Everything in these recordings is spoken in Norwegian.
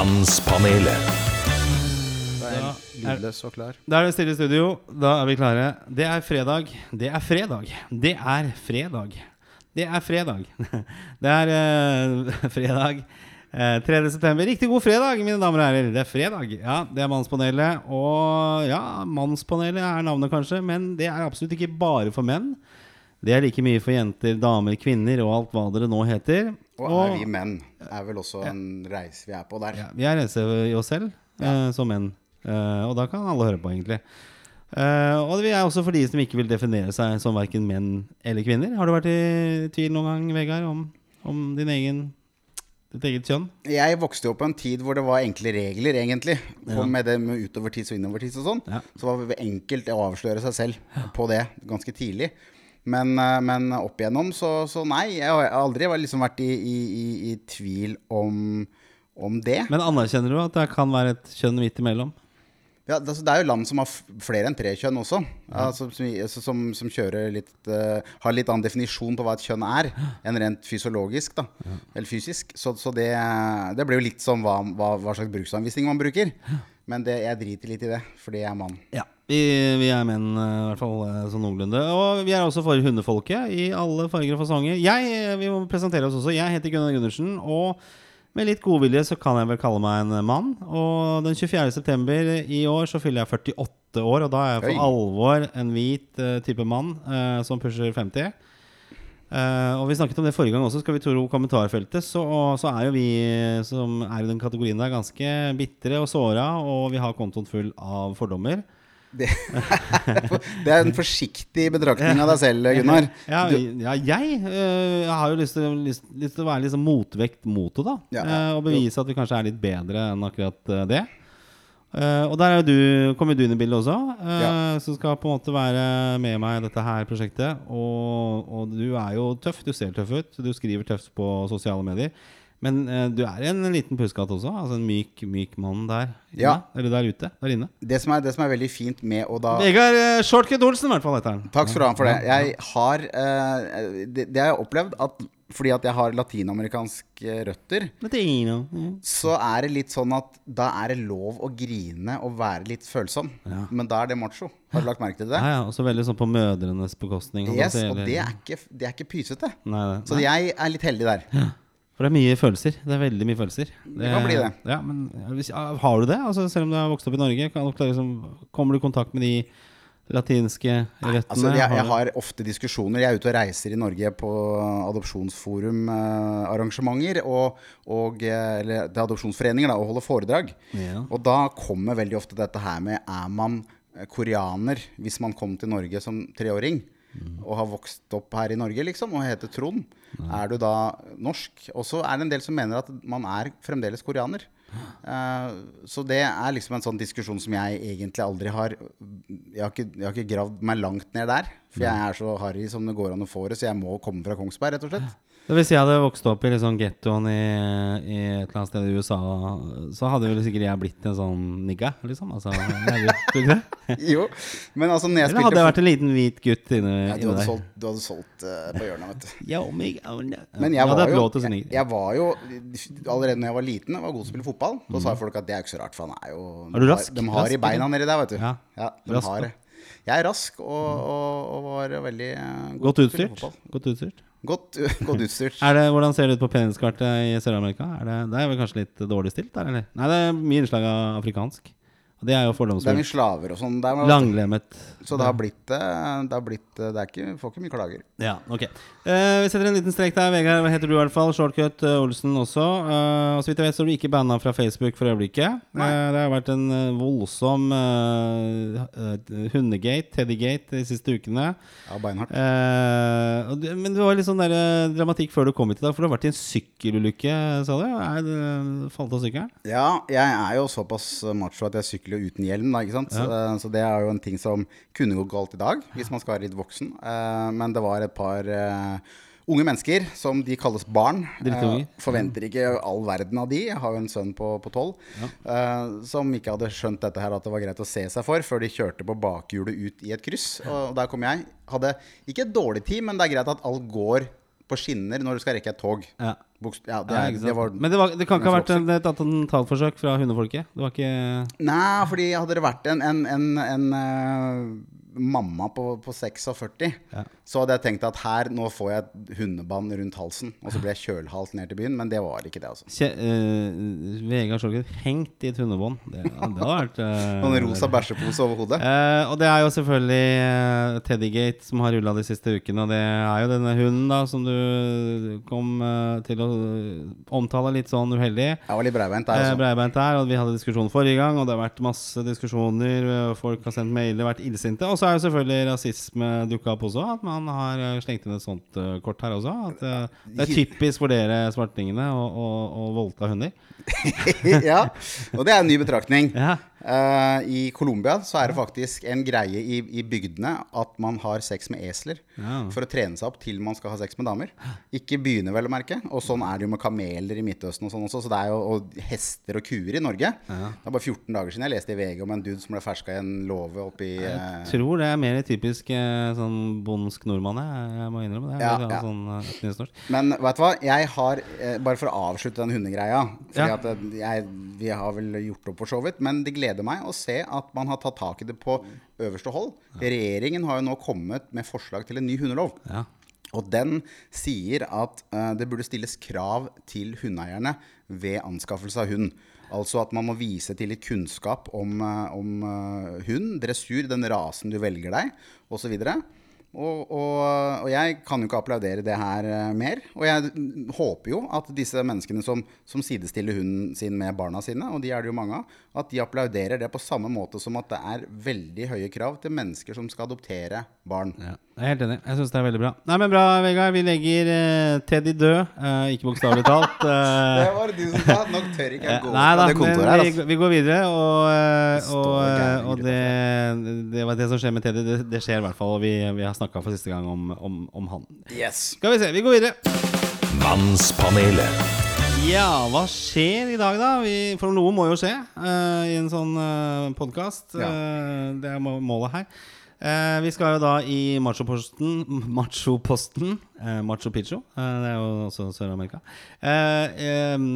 Mannspanelet. Da er lydløs og klar. Da er det stille i studio. Da er vi klare. Det er fredag. Det er fredag. Det er fredag. Det er fredag. Det er uh, fredag. eh, 3. september. Riktig god fredag, mine damer og herrer. Det er fredag. Ja, det er Mannspanelet. Og ja, Mannspanelet er navnet, kanskje, men det er absolutt ikke bare for menn. Det er like mye for jenter, damer, kvinner og alt hva dere nå heter. Og er vi menn? er vel også en reise vi er på der. Ja, vi er reise i oss selv eh, som menn. Eh, og da kan alle høre på, egentlig. Eh, og vi er også for de som ikke vil definere seg som verken menn eller kvinner. Har du vært i tvil noen gang, Vegard, om, om din egen, ditt eget kjønn? Jeg vokste jo opp på en tid hvor det var enkle regler, egentlig. Ja. med det med utovertids og innovertids og sånn. Ja. Så var det enkelt å avsløre seg selv på det ganske tidlig. Men, eh, men opp igjennom, så, så nei. Jeg har aldri liksom vært i, i, i, i tvil om, om det. Men anerkjenner du at det kan være et kjønn midt imellom? Ja, det, altså, det er jo land som har flere enn tre kjønn også. Altså, som, altså, som, som kjører litt uh, Har litt annen definisjon på hva et kjønn er, enn rent fysiologisk. da Eller fysisk. Så, så det, det blir jo litt som hva, hva, hva slags bruksanvisning man bruker. Men det, jeg driter litt i det, fordi jeg er mann. Ja. Vi, vi er menn, eh, i hvert fall eh, sånn noenlunde. Og vi er også for hundefolket i alle farger og fasonger. Jeg, eh, vi må presentere oss også. Jeg heter Gunnar Gundersen. Og med litt godvilje så kan jeg vel kalle meg en mann. Og den 24. september i år så fyller jeg 48 år, og da er jeg for Oi. alvor en hvit uh, type mann uh, som pusher 50. Eh, og vi snakket om det forrige gang også, skal vi tro kommentarfeltet. Så, så er jo vi som er i den kategorien der, ganske bitre og såra, og vi har kontoen full av fordommer. Det, det er en forsiktig betraktning av deg selv, Gunnar. Ja, ja jeg, øh, jeg har jo lyst til, lyst, lyst til å være liksom motvekt mot det, da. Ja. Eh, og bevise at vi kanskje er litt bedre enn akkurat det. Eh, og der er du, kommer du inn i bildet også, uh, Ja. som skal på en måte være med meg i dette her prosjektet. Og, og du er jo tøff, du ser tøff ut, du skriver tøft på sosiale medier. Men uh, du er en liten pusekatt også, altså en myk, myk mann der inne. Ja. Eller der ute, der inne. det, som er, det som er veldig fint med å da Vegard uh, Shortcut Olsen, i hvert fall, heter han. Takk skal du ha for det. Jeg har det, det har jeg opplevd at fordi at jeg har latinamerikanske røtter, Latino. Mm. så er det litt sånn at da er det lov å grine og være litt følsom. Ja. Men da er det macho. Har du lagt merke til det? Ja, ja, også veldig sånn på mødrenes bekostning. Yes, si, og det er ikke, det er ikke pysete. Nei, det- Så nei. jeg er litt heldig der. For det er mye følelser. Det er veldig mye følelser. Det, kan bli det. Ja, men hvis, Har du det? Altså, selv om du har vokst opp i Norge, kan du liksom, kommer du i kontakt med de latinske røttene? Altså, jeg, jeg har ofte diskusjoner. Jeg er ute og reiser i Norge på adopsjonsforum-arrangementer. og, og, eller det er adopsjonsforeninger da, og holder foredrag. Ja. Og da kommer veldig ofte dette her med Er man eh, koreaner hvis man kom til Norge som treåring? Og har vokst opp her i Norge, liksom, og heter Trond. Er du da norsk? Og så er det en del som mener at man er fremdeles koreaner. Eh, så det er liksom en sånn diskusjon som jeg egentlig aldri har Jeg har ikke, jeg har ikke gravd meg langt ned der. For jeg er så harry som det går an å få det, så jeg må komme fra Kongsberg, rett og slett. Så Hvis jeg hadde vokst opp i liksom gettoen i, i et eller annet sted i USA, så hadde vel sikkert jeg blitt en sånn nigga, liksom. Altså, det? Jo, men altså når jeg Eller hadde jeg vært en liten hvit gutt inne, ja, du hadde solgt, du hadde solgt uh, på hjørnet, vet du. Yo. Men jeg var, jo, jeg, jeg var jo Allerede når jeg var liten og var god til å spille fotball, da sa folk at det er ikke så rart, for han er jo Mm. Er du de rask? har- De har i beina nedi der, vet du. Ja. de Rask, har Jeg er rask og, og, og var veldig uh, god Godt utstyrt? Godt utstyrt. Godt, godt utstyrt. Det, hvordan ser det ut på peniskartet i Sør-Amerika? Er det, det er vel kanskje litt dårlig stilt der, eller? Nei, det er mye innslag av afrikansk. Det er jo Det er mye slaver og sånn. Langlemmet. Så det har blitt det Det har blitt eh, Det er ikke, får ikke mye klager. Ja, ok. Eh, vi setter en liten strek der. Vegard, heter du i hvert fall? Shortcut eh, Olsen også. Eh, og så vidt jeg vet, så er du ikke banna fra Facebook for øyeblikket. Eh, det har vært en eh, voldsom eh, eh, hundegate, teddygate, de siste ukene. Ja, beinhardt. Eh, du, men det var litt sånn der, eh, dramatikk før du kom hit i dag, for du har vært i en sykkelulykke, sa du? Er det, falt av sykkelen? Ja, jeg er jo såpass macho at jeg sykler uten hjelm, da, ikke sant. Eh, Så det er jo en ting som kunne gå galt i dag, hvis man skal være litt voksen. Eh, Men det var et par eh, unge mennesker, som de kalles barn. Eh, forventer ikke all verden av de. Jeg har jo en sønn på tolv eh, som ikke hadde skjønt dette her at det var greit å se seg for, før de kjørte på bakhjulet ut i et kryss. Og der kom jeg. Hadde ikke et dårlig tid, men det er greit at alt går på skinner når du skal rekke et tog. Ja. Bokst ja, det, er, det var Men det, var, det kan ikke ha vært en, et attentatforsøk fra hundefolket? Det var ikke Nei, fordi hadde det vært en, en, en, en eh, mamma på, på 46, Ja. så hadde jeg tenkt at her, nå får jeg et hundebånd rundt halsen, og så blir jeg kjølhalt ned til byen, men det var ikke det, altså. Kje, eh, Vegard Skjolgen hengt i et hundebånd. Det, det hadde vært uh, Og en rosa bæsjepose over hodet. Uh, og det er jo selvfølgelig uh, Teddygate som har rulla de siste ukene. Og det er jo denne hunden da som du kom eh, til å omtale litt sånn uheldig. Jeg var litt breibeint der, Eh, altså. Breibeint der, og vi hadde diskusjon forrige gang, og det har vært masse diskusjoner. eh, Folk har sendt mailer, vært illsinte. Og så er jo selvfølgelig rasisme dukka opp også. At man har eh, slengt inn et sånt eh, kort her også. At eh, det er typisk for dere svartingene å, å, å voldta hunder. ja, og det er en ny betraktning. Ja. Eh, I Colombia så er det faktisk en greie i, i bygdene at man har sex med esler. Ja. For å trene seg opp til man skal ha sex med damer. Ikke byene vel å merke. Og sånn er det jo med kameler i Midtøsten og sånn også. Så det er jo og hester og kuer i Norge. Det er bare 14 dager siden jeg leste i VG om en dude som ble ferska i en låve oppi Jeg tror det er mer typisk eh, sånn bondsk nordmann, jeg. Jeg må innrømme det. Ja, ja. Sånn, eh. Men vet du hva, jeg har eh, Bare for å avslutte den hundegreia Fordi Ja. at eh, jeg, Vi har vel gjort opp for så vidt Men det gleder meg å se at man har tatt tak i det på øverste hold Regjeringen har jo nå kommet med forslag til en ny hundelov Ja. Og den sier at uh, det burde stilles krav til hundeeierne ved anskaffelse av hund. Altså at man må vise til litt kunnskap om, eh, om uh, hund, dressur, den rasen du velger deg, osv. Og, og, og jeg kan jo ikke applaudere det her mer. Og jeg håper jo at disse menneskene som, som sidestiller hunden sin med barna sine, og de er det jo mange av, at de applauderer det på samme måte som at det er veldig høye krav til mennesker som skal adoptere barn. Ja, jeg er helt enig. Jeg syns det er veldig bra. Nei, men bra, Vegard. Vi legger uh, Teddy død. Uh, ikke bokstavelig talt. Uh, Det var det du som sa. Nok tør ikke jeg gå Nei da, det kontoret her. Altså. vi, vi går videre. Og, eh, og, eh, og det, det var det som skjer med Teddy. Det, det skjer i hvert fall. Og vi, vi har snakka for siste gang om, om, om han. Yes. Skal vi se, vi går videre. Mannspanelet. Ja, hva skjer i dag, da? Vi, for noe må jo skje uh, i en sånn uh, podkast. Ja. det er målet her. Uh, vi skal jo da i machoposten Machoposten eh, Macho Picchu. eh, det er jo også Sør-Amerika. Eh, eh,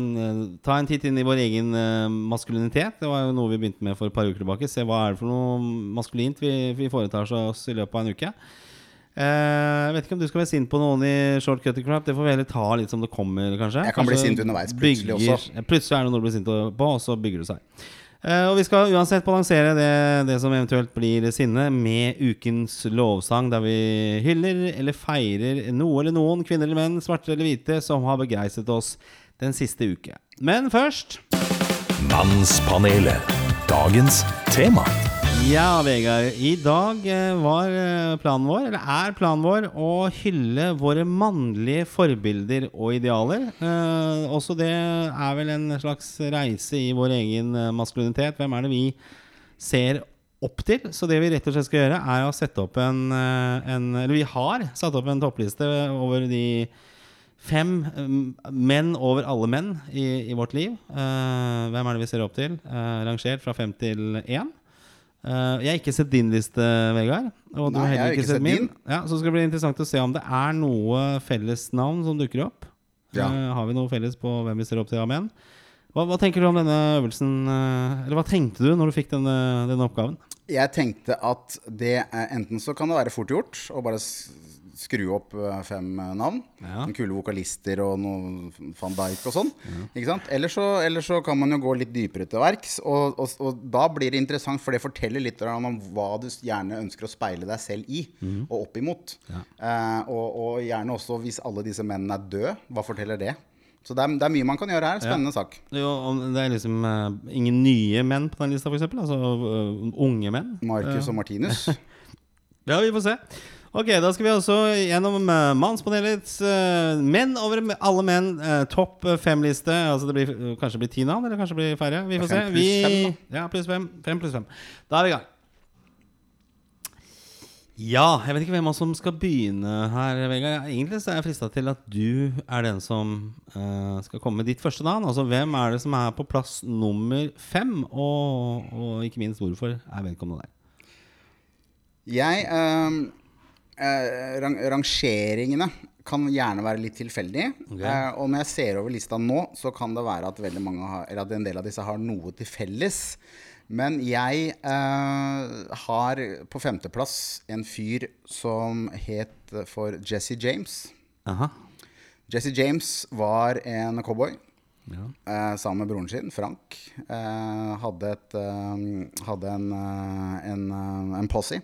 ta en titt inn i vår egen eh, maskulinitet. Det var jo noe vi begynte med for et par uker tilbake. Se hva er det for noe maskulint vi, vi foretar oss i løpet av en uke. Eh, jeg vet ikke om du skal være sint på noen i short cutter crap. Det får vi heller ta litt som det kommer, kanskje. Jeg kan bli sint underveis plutselig bygger- også. Plutselig er det noe du blir sint på, og så bygger det seg. Eh, og vi skal uansett balansere det, det som eventuelt blir sinne, med ukens lovsang, der vi hyller eller feirer noe eller noen, kvinner eller menn, svarte eller hvite, som har begeistret oss den siste uke. Men først Mannspanelet. Dagens tema. Ja, Vegard. I dag eh, var eh, planen vår, eller er planen vår, å hylle våre mannlige forbilder og idealer. Eh, også det er vel en slags reise i vår egen eh, maskulinitet. Hvem er det vi ser opp til? Så det vi rett og slett skal gjøre, er å sette opp en, en Eller vi har satt opp en toppliste over de Fem menn over alle menn i, i vårt liv. Eh, hvem er det vi ser opp til? Eh, rangert fra fem til én. Eh, jeg har ikke sett din liste, Vegard. Og du Nei, har heller ikke ikke sett sett min. Ja, så skal det bli interessant å se om det er noe fellesnavn som dukker opp. Ja. Uh, har vi noe felles på hvem vi ser opp til Amen? Hva, hva tenker du om denne øvelsen? uh, eller hva tenkte du når du fikk denne, denne oppgaven? Jeg tenkte at det enten så kan det være fort gjort å bare skru opp eh, fem eh, navn. Ja. Kule vokalister og noe van Dijk og sånn. Ikke sant? Eller så, eller så kan man jo gå litt dypere til verks. Og, og, og da blir det interessant, for det forteller litt om hva du gjerne ønsker å speile deg selv i, og opp imot. Eh, og, og gjerne også hvis alle disse mennene er døde, hva forteller det? Så det er, det er mye man kan gjøre her. Spennende sak. Jo, det er liksom uh, ingen nye menn på den lista, f.eks. Altså uh, unge menn. Marcus og Martinus. Ja, vi får se. Ok, da skal vi også gjennom uh, Mannspanelets uh, menn over alle menn. Uh, topp fem-liste. Altså det blir uh, kanskje blir ti navn, eller kanskje blir færre. Vi får se. Vi, fem, Ja, pluss fem. Fem pluss fem. Da er vi i gang. Ja, jeg vet ikke hvem av oss som skal begynne her, Vegard. Egentlig så er jeg frista til at du er den som uh, skal komme med ditt første navn. Altså hvem er det som er på plass nummer fem, og, og ikke minst hvorfor er vedkommende der? Jeg ehm, eh, rang, Rangeringene kan gjerne være litt tilfeldig. Okay. Eh, og når jeg ser over lista nå, så kan det være at, mange har, at en del av disse har noe til felles. Men jeg eh, har på femteplass en fyr som het for Jesse James. Aha. Jesse James var en cowboy. Ja. Eh, sammen med broren sin, Frank. Eh, hadde et, eh, hadde en, eh, en, en posse.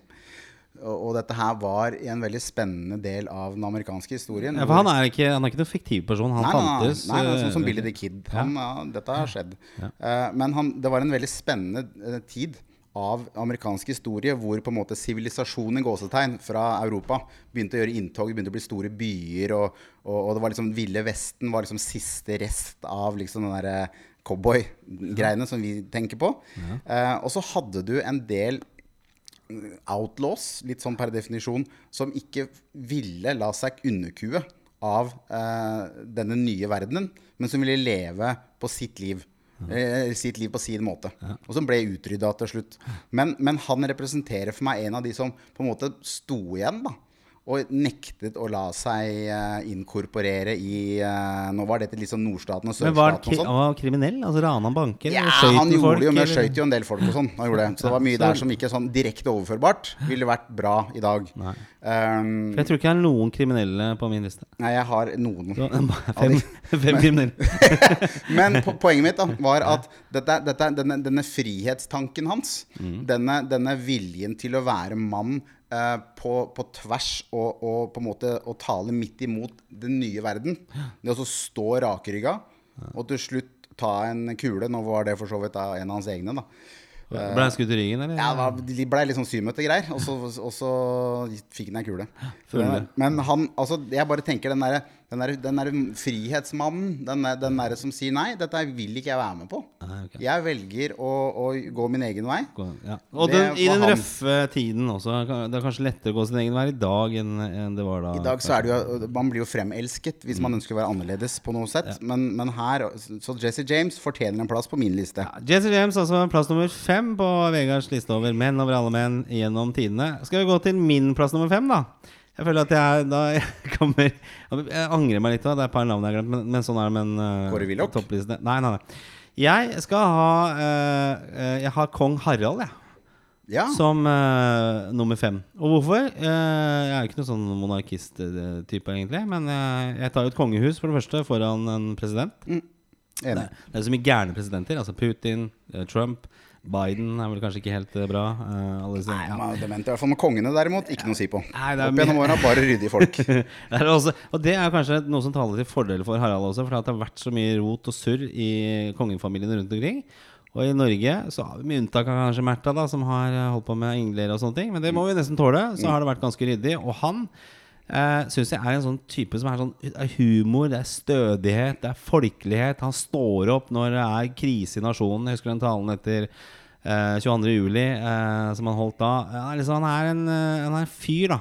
Og, dette her var en veldig spennende del av den amerikanske historien. Ja, for han er ikke, han er ikke noen fiktiv person. Han Nei, nei, nei, nei, nei, sånn som eh, Billy the Kid. Han, ja, dette har skjedd. Eh, men han, det var en veldig spennende eh, tid av amerikansk historie hvor på en måte sivilisasjonen gåsetegn fra Europa begynte å gjøre inntog. Begynte å bli store byer, og, og, og det var liksom Ville Vesten var liksom siste rest av liksom den derre cowboy-greiene som vi tenker på. Eh, og så hadde du en del outlaws, litt sånn per definisjon, som ikke ville la seg underkue av eh, denne nye verdenen, men som ville leve på sitt liv. Eh, sitt liv på sin måte. Og som ble utrydda til slutt. Men, men han representerer for meg en av de som på en måte sto igjen, da. Og nektet å la seg eh, inkorporere i eh, Nå var dette sånn nordstaten og Men var han, sørstaten kri sånn. Men var kriminell? Altså Rana han banker? Ja, han gjorde folk, jo, men skøyt jo en del folk og sånn. Så det var mye der som ikke sånn direkte overførbart ville vært bra i dag. Um, For jeg tror ikke jeg har noen kriminelle på min liste. nei, jeg har noen. Så, Fem, fem kriminelle. Men po poenget mitt da var at dette, dette, denne, denne frihetstanken hans, Mm. denne, denne viljen til å være mann på, på tvers og, og på en måte å tale midt imot den nye verden, det å stå rakrygga og til slutt ta en kule Nå var det for så vidt en av hans egne, da. Ble han skutt i ryggen, eller? Ja, det ble litt sånn symete greier, og så, og så fikk han ei kule. Men han, altså, jeg bare tenker den derre den der, den der frihetsmannen, den den derre som sier nei, dette vil ikke jeg være med på. Nei, okay. Jeg velger å, å gå min egen vei. Gå- Ja. Og den, i den han. røffe tiden også. Det er kanskje lettere å gå sin egen vei i dag enn enn det var da. I dag så er det jo Man blir jo fremelsket hvis Mm. man ønsker å være annerledes på noe sett. Men, men her Så Jesse James fortjener en plass på min liste. Ja, Jesse James, altså plass nummer fem på Vegards liste over menn over alle menn gjennom tidene. Skal vi gå til min plass nummer fem, da? Jeg føler at jeg da jeg kommer Jeg angrer meg litt. da Det er et par navn jeg har glemt, men, men sånn er det med en uh, Kåre Willoch? Nei, nei, nei. Jeg skal ha eh, eh, Jeg har kong Harald, jeg. Ja. Som uh, nummer fem. Og hvorfor? Uh, jeg er jo ikke noen sånn monarkist-type, egentlig. Men eh, jeg tar jo et kongehus, for det første, foran en president. Enig. Det er så mye gærne presidenter. Altså Putin, eh, Trump, Biden er vel kanskje ikke helt eh, bra. Uh, Nei, han er dement. I hvert fall med kongene, derimot. Ikke noe å si på. Nei, det Opp gjennom åra bare ryddige folk. Det også, og det er kanskje noe som taler til fordel for Harald også, for det har vært så mye rot og surr i kongefamiliene rundt omkring. Og i Norge så har vi med unntak av kanskje Märtha, som har eh, holdt på med engler og sånne ting. Men det må vi nesten tåle. Så har det vært ganske ryddig. Og han eh, syns jeg er en sånn type som er sånn er humor, det er stødighet, det er folkelighet. Han står opp når det er krise i nasjonen. Jeg husker den talen etter uh, 22. juli eh, som han holdt da. Ja, liksom, han, er en, uh, han er en fyr, da.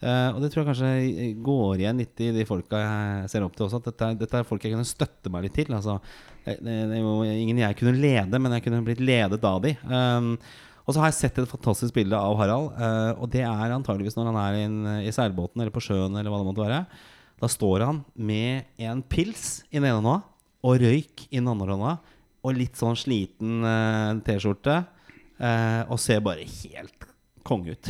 Uh, og det tror jeg kanskje går igjen litt i de folka jeg ser opp til også. At dette, dette er folk jeg kunne støtte meg litt til. Altså, det, det, det ingen jeg kunne lede, men jeg kunne blitt ledet av de. Um, og så har jeg sett et fantastisk bilde av Harald. eh, og det er antageligvis når han er i, i seilbåten eller på sjøen eller hva det måtte være. Da står han med en pils i den ene hånda og røyk i den andre hånda. Og litt sånn sliten eh, T-skjorte. eh, og ser bare helt konge ut.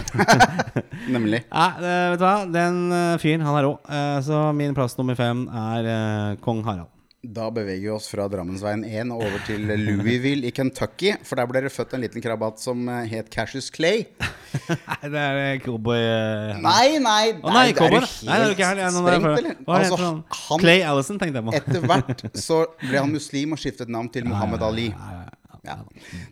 Nemlig. Ja, vet du hva? Den eh, fyren, han er rå. Eh, så min plass nummer fem er eh, kong Harald. Da beveger vi oss fra Drammensveien 1 og over til Louisville i Kentucky. For der ble det født en liten krabat som eh, het Cassius Clay. Nei, det er cowboy... eh, Nei, nei! oh, nei, det er jo helt er sprengt, eller? Altså, han? Clay Allison, tenkte jeg på. Etter hvert så ble han muslim og skiftet navn til Muhammad Ali. Ja.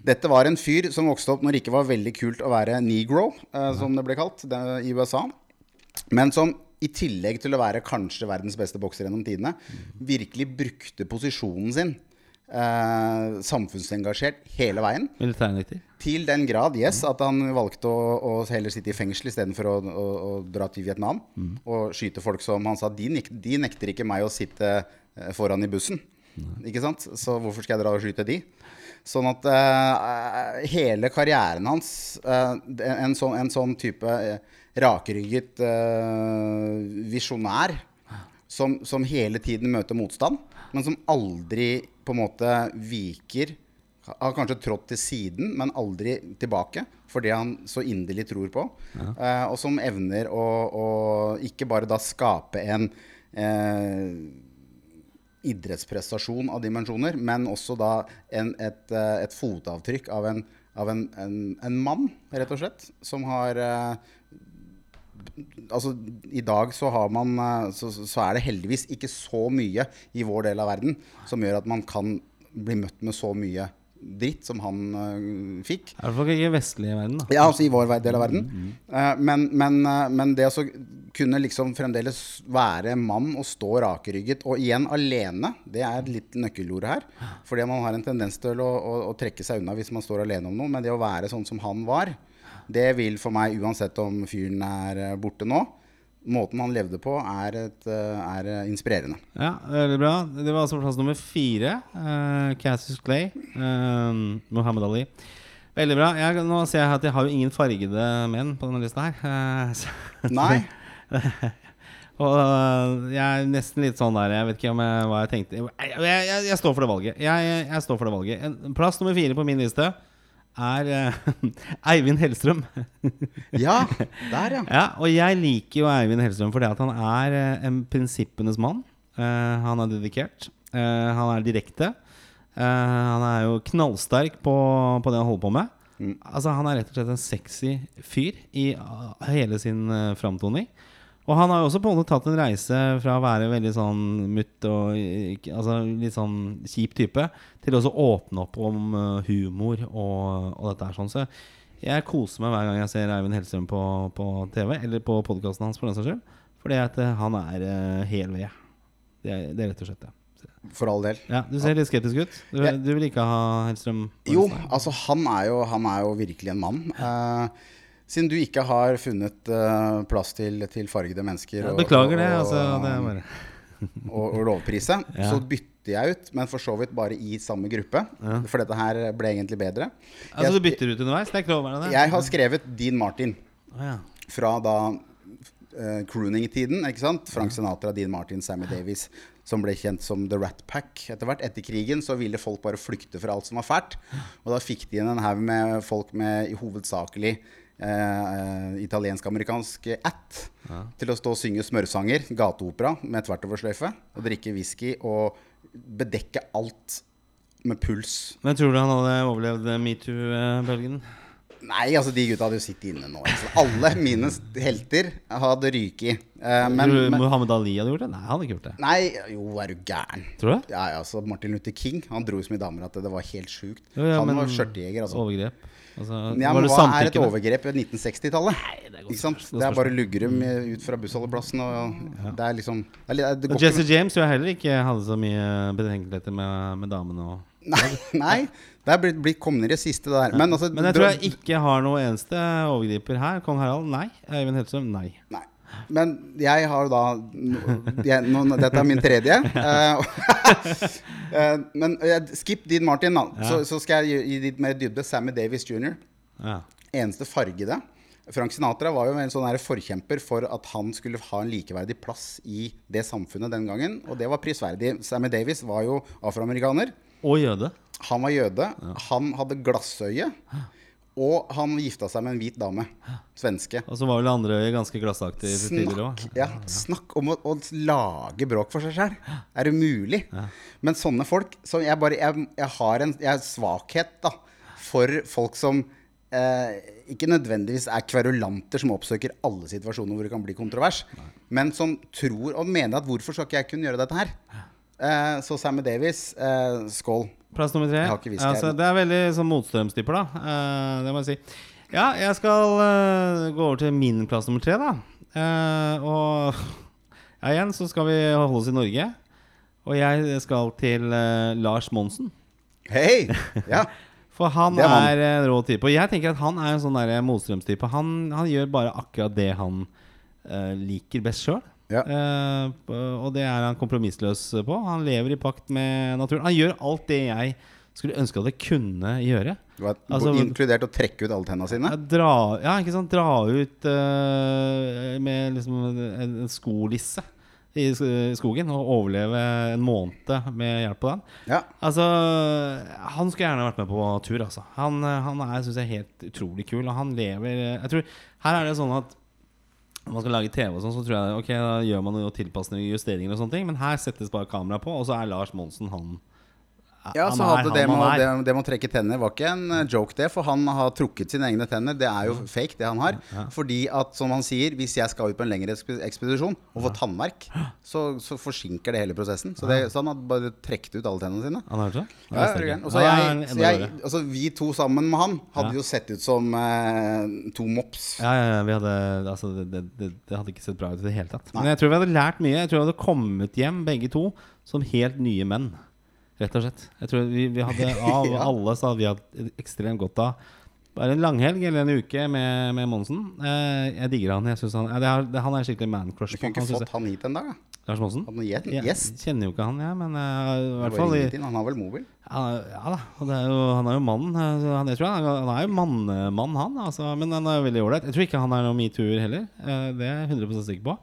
Dette var en fyr som vokste opp når det ikke var veldig kult å være negro, eh, som det ble kalt det, i USA. Men som i tillegg til å være kanskje verdens beste bokser gjennom tidene, virkelig brukte posisjonen sin. Eh, samfunnsengasjert hele veien. Militærnekter. Til den grad, yes, at han valgte å, å heller sitte i fengsel istedenfor å, å, å dra til Vietnam og skyte folk som han sa de, nek de nekter ikke meg å sitte eh, foran i bussen. Ikke sant? Så hvorfor skal jeg dra og skyte de? Sånn at uh, hele karrieren hans, uh, en, sånn, en sånn type eh, rakrygget uh, visjonær, som, som hele tiden møter motstand, men som aldri på en måte viker. Har kanskje trådt til siden, men aldri tilbake. For det han så inderlig tror på. Eh, og som evner å, å ikke bare da skape en uh, idrettsprestasjon av dimensjoner, men også da en, et, et fotavtrykk av, en, av en, en, en mann, rett og slett, som har eh, Altså, I dag så, har man, eh, så, så er det heldigvis ikke så mye i vår del av verden som gjør at man kan bli møtt med så mye dritt som han uh, fikk. I hvert fall ikke i vestlige verden, da. Ja, altså i vår del av verden. Eh, men, men, uh, men det å kunne liksom fremdeles være mann og stå rakrygget, og igjen alene, det er litt nøkkelordet her. Fordi man har en tendens til å, å, å trekke seg unna hvis man står alene om noe. Men det å være sånn som han var, det vil for meg, uansett om fyren er eh, borte nå, måten han levde på, er, et, eh, er eh, inspirerende. Ja, veldig bra. Det var altså plass nummer fire. Uh, Cassius Clay. Uh, Muhammad Ali. Veldig bra. Jeg, nå ser jeg at jeg har jo ingen fargede menn på denne lista her. Uh, Nei. Og jeg er nesten litt sånn der Jeg vet ikke om jeg, hva jeg tenkte. Jeg, jeg, står for det valget. Jeg står for det valget Plass nummer fire på min liste er øh, Eivind Hellstrøm. Ja, der, ja. ja, og jeg liker jo Eivind Hellstrøm fordi at han er øh, en prinsippenes mann. Eh, han er dedikert. Eh, han er direkte. Eh, han er jo knallsterk på, på det han holder på med. Altså Han er rett og slett en sexy fyr i hele sin uh, framtoning. Og han har jo også på en måte tatt en reise fra å være veldig sånn mutt og altså litt sånn kjip type, til også å åpne opp om uh, humor og, og dette her sånn. Så jeg koser meg hver gang jeg ser Eivind Hellstrøm på, på TV, eller på podkasten hans, for den saks skyld. Fordi at uh, han er uh, hel ved. Det, er- det er rett og slett det. For all del. Ja, Du ser litt skeptisk ut. Du, Ja. du vil ikke ha Hellstrøm? Jo, altså han er jo, han er jo virkelig en mann. Eh, siden du ikke har funnet uh, plass til, til fargede mennesker Ja, og- beklager det. og- Altså, det er bare og, og lovprise, Ja. så bytter jeg ut, men for så vidt bare i samme gruppe. For dette her ble egentlig bedre. Altså Du bytter ut underveis? Det er ikke lov det? jeg har skrevet Dean Martin ja. fra da uh, crooning-tiden. ikke sant? Frank Sinatra, Dean Martin, Sammy Davis, som ble kjent som The Rat Pack etter hvert. Etter krigen så ville folk bare flykte fra alt som var fælt. Og da fikk de inn en haug med folk med i hovedsakelig eh, italiensk-amerikansk at til å stå og synge smørsanger, gateopera med tvertoversløyfe, og drikke whisky og bedekke alt med puls. Men tror du han hadde overlevd metoo-bølgen? Nei, altså de gutta hadde jo sittet inne nå. Altså. Alle mine helter hadde ryket. Eh, men, du men Muhammad Ali hadde gjort det? Nei, han hadde ikke gjort det. Nei, jo, er du gæren. Tror du? Ja, ja, altså Martin Luther King Han dro jo så mye damer at det var helt sjukt. Jo, ja, han var skjørtejeger, altså. Overgrep? Altså, Ja, var men det hva er et overgrep ved 1960-tallet? det. Det er bare luggerum i- ut fra bussholdeplassen. Og det er liksom det er, det Jesse ikke, James jeg heller ikke hadde så mye betenkeligheter med, med damene. Og. Nei, nei, det er blitt, blitt kommende i det siste, der. Men, altså, Men jeg tror jeg ikke har noe eneste overgriper her. Kong Harald, nei. Eivind Hellstrøm, nei. Nei. Men jeg har da jeg, nå, Dette er min tredje. Eh, eh, men eh, skip Dean Martin, da. Så, så skal jeg gi- litt mer dybde. Sammy Davis jr. Ja. eneste fargede. Frank Sinatra var jo en sånn forkjemper for at han skulle ha en likeverdig plass i det samfunnet den gangen, og det var prisverdig. Sammy Davis var jo afroamerikaner. Og jøde. Han var jøde. Han hadde glassøye. Og han gifta seg med en hvit dame. Svenske. Og så var vel andre ganske glassaktig tidligere òg. ja, snakk om å, å lage bråk for seg sjøl. Er det mulig? Men sånne folk så jeg, bare, jeg, jeg har en jeg har svakhet da, for folk som eh, ikke nødvendigvis er kverulanter som oppsøker alle situasjoner hvor det kan bli kontrovers, men som tror og mener at hvorfor skal ikke jeg kunne gjøre dette her? Eh, så Sammy Davis, eh, skål. Plass nummer tre. Altså, det er veldig sånn motstrømstyper, da. Eh, det må jeg si. Ja, jeg skal eh, gå over til min plass nummer tre, da. Eh, og ja, igjen så skal vi holde oss i Norge. Og jeg skal til eh, Lars Monsen. Hei! Ja. For han Det er han. er en rå type. Og jeg tenker at han er en sånn motstrømstype. Han, han gjør bare akkurat det han eh, liker best sjøl. Ja. og det er han kompromissløs på. Han lever i pakt med naturen. Han gjør alt det jeg skulle ønske at jeg kunne gjøre. Hva, Altså, inkludert å trekke ut alle tenna sine. Dra, ja, ikke sant? Dra ut eh, med liksom en, en skolisse. i sk- skogen og overleve en måned med hjelp av den. Ja. Altså, Han skulle gjerne vært med på tur. Altså. Han, eh, han er synes jeg, helt utrolig kul, og han lever eh, Jeg tror Her er det sånn at når man skal lage TV, og sånn så tror jeg Ok, da gjør man noen tilpasninger og justeringer, og sånne ting men her settes bare kamera på, og så er Lars Monsen han Ja, så hadde det han med, det, det med å trekke tenner var ikke en eh, joke, det. For han har trukket sine egne tenner. Det er jo fake, det han har. Fordi at, som han sier, hvis jeg skal ut på en lengre ekspedisjon og få tannverk, så, så forsinker det hele prosessen. Så, det, så han hadde bare trukket ut alle tennene sine. Han har det? Ja, det? Og så jeg, så jeg, altså vi to sammen med han hadde Ja. jo sett ut som eh, to mops. Ja, ja, ja, vi hadde, altså, det, det, hadde ikke sett bra ut i det hele tatt. Men jeg tror vi hadde lært mye. Jeg tror vi hadde kommet hjem begge to som helt nye menn. Rett og slett. Jeg tror vi, vi hadde Av Ja. alle så hadde vi hatt ekstremt godt av bare en langhelg eller en uke med, med Monsen. Eh, jeg digger han. Jeg han, ja, det er, det, han er skikkelig man-crush. Du kunne ikke han, fått fått han hit en dag, da. Lars Monsen? Jeg gjest. kjenner jo ikke han, jeg, men uh, i hvert fall i. Han har vel mobil? ja, ja da. Er jo, han er jo mann. eh, Han, jeg tror han, han er jo mannemann, han. Altså, men han er veldig ålreit. Jeg tror ikke han er noen metoo-er heller. Uh, det er jeg 100 sikker på.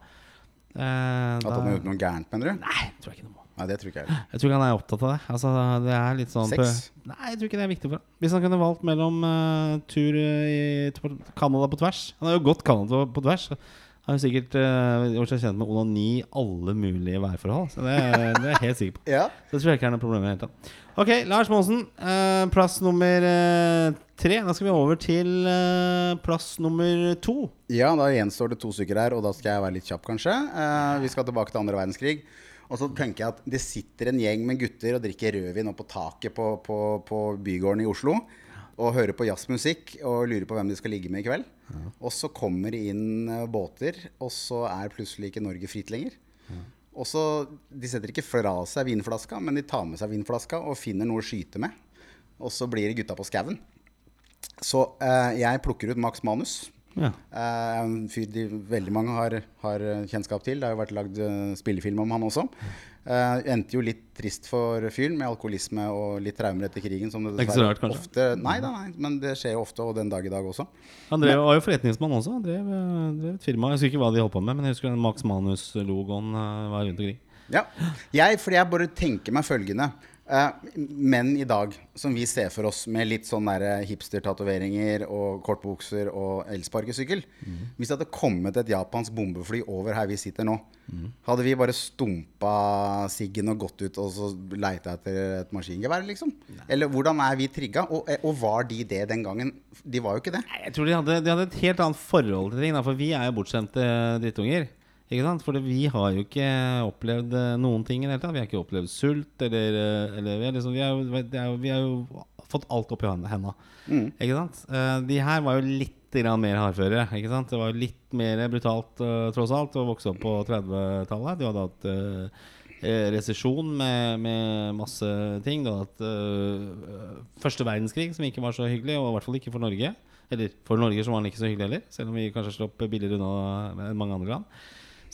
Uh, At han har gjort noe gærent, mener du? Nei, tror jeg ikke noe. Nei, det tror ikke jeg heller. Jeg tror ikke han er opptatt av det. Altså, det er litt sånn Sex? Nei, jeg tror ikke det er viktig for ham. Hvis han kunne valgt mellom uh, tur i Canada på tvers Han har jo gått Canada på tvers. Han har sikkert uh, gjort seg kjent med onani i alle mulige værforhold. Så det, det er jeg helt sikker på. Ja. Så det tror jeg ikke er noe problem i det hele tatt. Ok, Lars Monsen. Uh, plass nummer eh, tre. Da skal vi over til eh, plass nummer to. Ja, da gjenstår det to stykker her, og da skal jeg være litt kjapp, kanskje. Eh, vi skal tilbake til andre verdenskrig. Og så tenker jeg at det sitter en gjeng med gutter og drikker rødvin oppe på taket på, på, på bygården i Oslo. Og hører på jazzmusikk og lurer på hvem de skal ligge med i kveld. Og så kommer det inn eh, båter, og så er plutselig ikke Norge fritt lenger. Og så, De setter ikke fra seg vinflaska, men de tar med seg vinflaska og finner noe å skyte med. Og så blir det gutta på skauen. Så eh, jeg plukker ut Max Manus. Ja. Eh, en fyr de veldig mange har, har kjennskap til. Det har jo vært lagd eh, spillefilm om han også. Uh, endte jo litt trist for fyren med alkoholisme og litt traumer etter krigen. Som det Det er ikke så rart, kanskje? Ofte, nei, da, nei, men det skjer jo ofte, og den dag i dag også. Han drev, var jo forretningsmann også. Han drev, drev et firma. Jeg husker ikke hva de holdt på med, men jeg husker den Max Manus-logoen var rundt omkring. Ja. Jeg, fordi jeg bare tenker meg følgende. Eh, menn i dag som vi ser for oss med litt sånn der hipster-tatoveringer og kortbukser og elsparkesykkel Hvis det hadde kommet et japansk bombefly over her vi sitter nå, hadde vi bare stumpa siggen og gått ut og så leita etter et maskingevær, liksom? Eller hvordan er vi trigga? Og, eh, og var de det den gangen? De var jo ikke det. Nei, Jeg tror de hadde, de hadde et helt annet forhold til ting. Da, for vi er jo bortskjemte drittunger. Ikke sant? For vi har jo ikke opplevd eh, noen ting i det hele tatt. Vi har ikke opplevd sult, eller, eh, eller vi, liksom, vi, jo, vi har jo fått alt opp i henda. Ikke sant? Eh, de her var jo litt mer hardføre. Ikke sant? Det var jo litt mer brutalt, tross alt, å vokse opp på 30-tallet. De hadde hatt resesjon med, med masse ting. Du hadde hatt eh, første verdenskrig, som ikke var så hyggelig, og i hvert fall ikke for Norge. Eller for Norge så var den ikke så hyggelig heller, selv om vi kanskje slapp billigere unna enn mange andre land.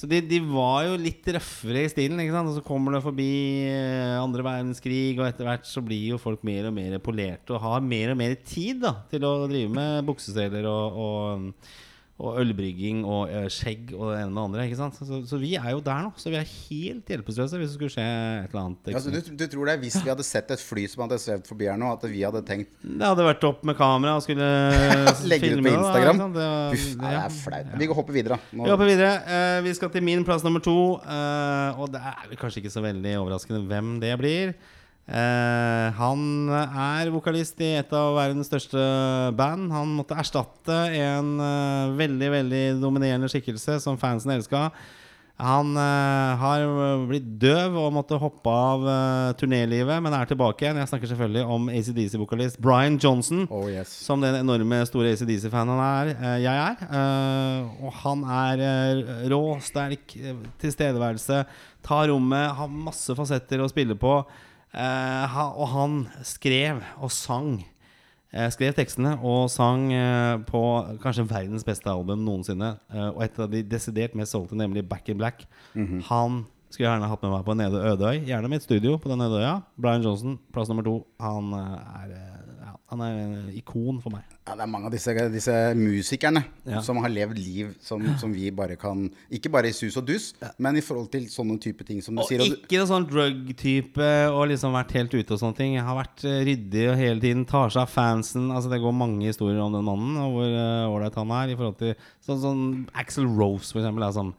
Så de, de var jo litt røffere i stilen. ikke sant? Og så kommer det forbi eh, andre verdenskrig, og etter hvert så blir jo folk mer og mer polerte og har mer og mer tid da til å drive med bukseseler og, og, og ølbrygging og eh, skjegg og det ene med det andre. Så, så vi er jo der nå. Så vi er helt hjelpeløse hvis det skulle skje et eller annet. Altså, du, du tror det er hvis vi hadde sett et fly som hadde svevd forbi her nå, at vi hadde tenkt Det hadde vært opp med kamera og skulle Legge det ut på Instagram? Da? Det Uff, det ja. er flaut. Vi går hopper videre. Nå- Vi hopper videre. Uh, vi skal til min plass nummer to. Uh, og det er kanskje ikke så veldig overraskende hvem det blir. Eh, han er vokalist i et av verdens største band. Han måtte erstatte en uh, veldig veldig dominerende skikkelse som fansen elska. Han uh, har blitt døv og måtte hoppe av turnélivet, men er tilbake igjen. Jeg snakker selvfølgelig om ACDC-vokalist Brian Johnson. Oh yes. Som den enorme store ACDC-fanen han er, jeg er. Og han er rå, sterk, tilstedeværelse, tar rommet, har masse fasetter å spille på. Eh, og han skrev og sang. Eh, skrev tekstene og sang eh, på kanskje verdens beste album noensinne. Eh, og et av de desidert mest solgte, nemlig Back in Black. Han skulle gjerne hatt med meg på en øde øy. Gjerne mitt studio på den øde øya. Brian Johnson, plass nummer to. Han eh, er, eh, ja, Han er en ikon for meg. Ja, det er mange av disse, disse musikerne Ja. som har levd liv som, som vi bare kan Ikke bare i sus og dus, men i forhold til sånne type ting som du Og sier. Og ikke sånn drug-type og liksom vært helt ute og sånne ting. Jeg har vært eh, ryddig og hele tiden tar seg av fansen. Altså Det går mange historier om den mannen og hvor ålreit uh, han er. I forhold til Sånn sånn Axel Rose, for eksempel. Er som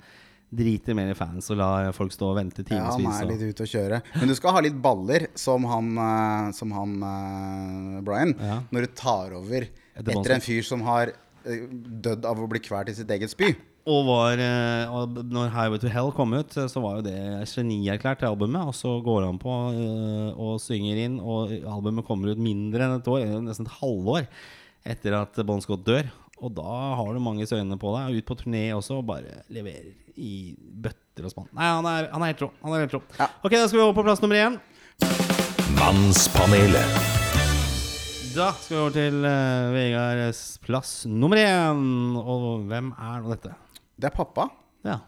driter mer i fans og lar folk stå og vente ja, han er litt ute å kjøre. Men du skal ha litt baller, som han, eh, som han eh, Brian, Ja. når du tar over Etter en fyr som har eh, dødd av å bli kvalt i sitt eget spy. Og var og når 'Highway to Hell' kom ut, så var jo det genierklært albumet. Og så går han på og synger inn, og albumet kommer ut mindre enn et år, nesten et halvår etter at Bon Scott dør. Og da har du mange øyne på deg, og ut på turné også, og bare leverer i bøtter og spann. Nei, han er, han er helt rå. Han er helt rå. Ja. Ok, da skal vi over på plass nummer én. Mannspanelet. Da skal vi over til uh, Vegards plass nummer én. Og hvem er nå dette? Det er pappa. Ja.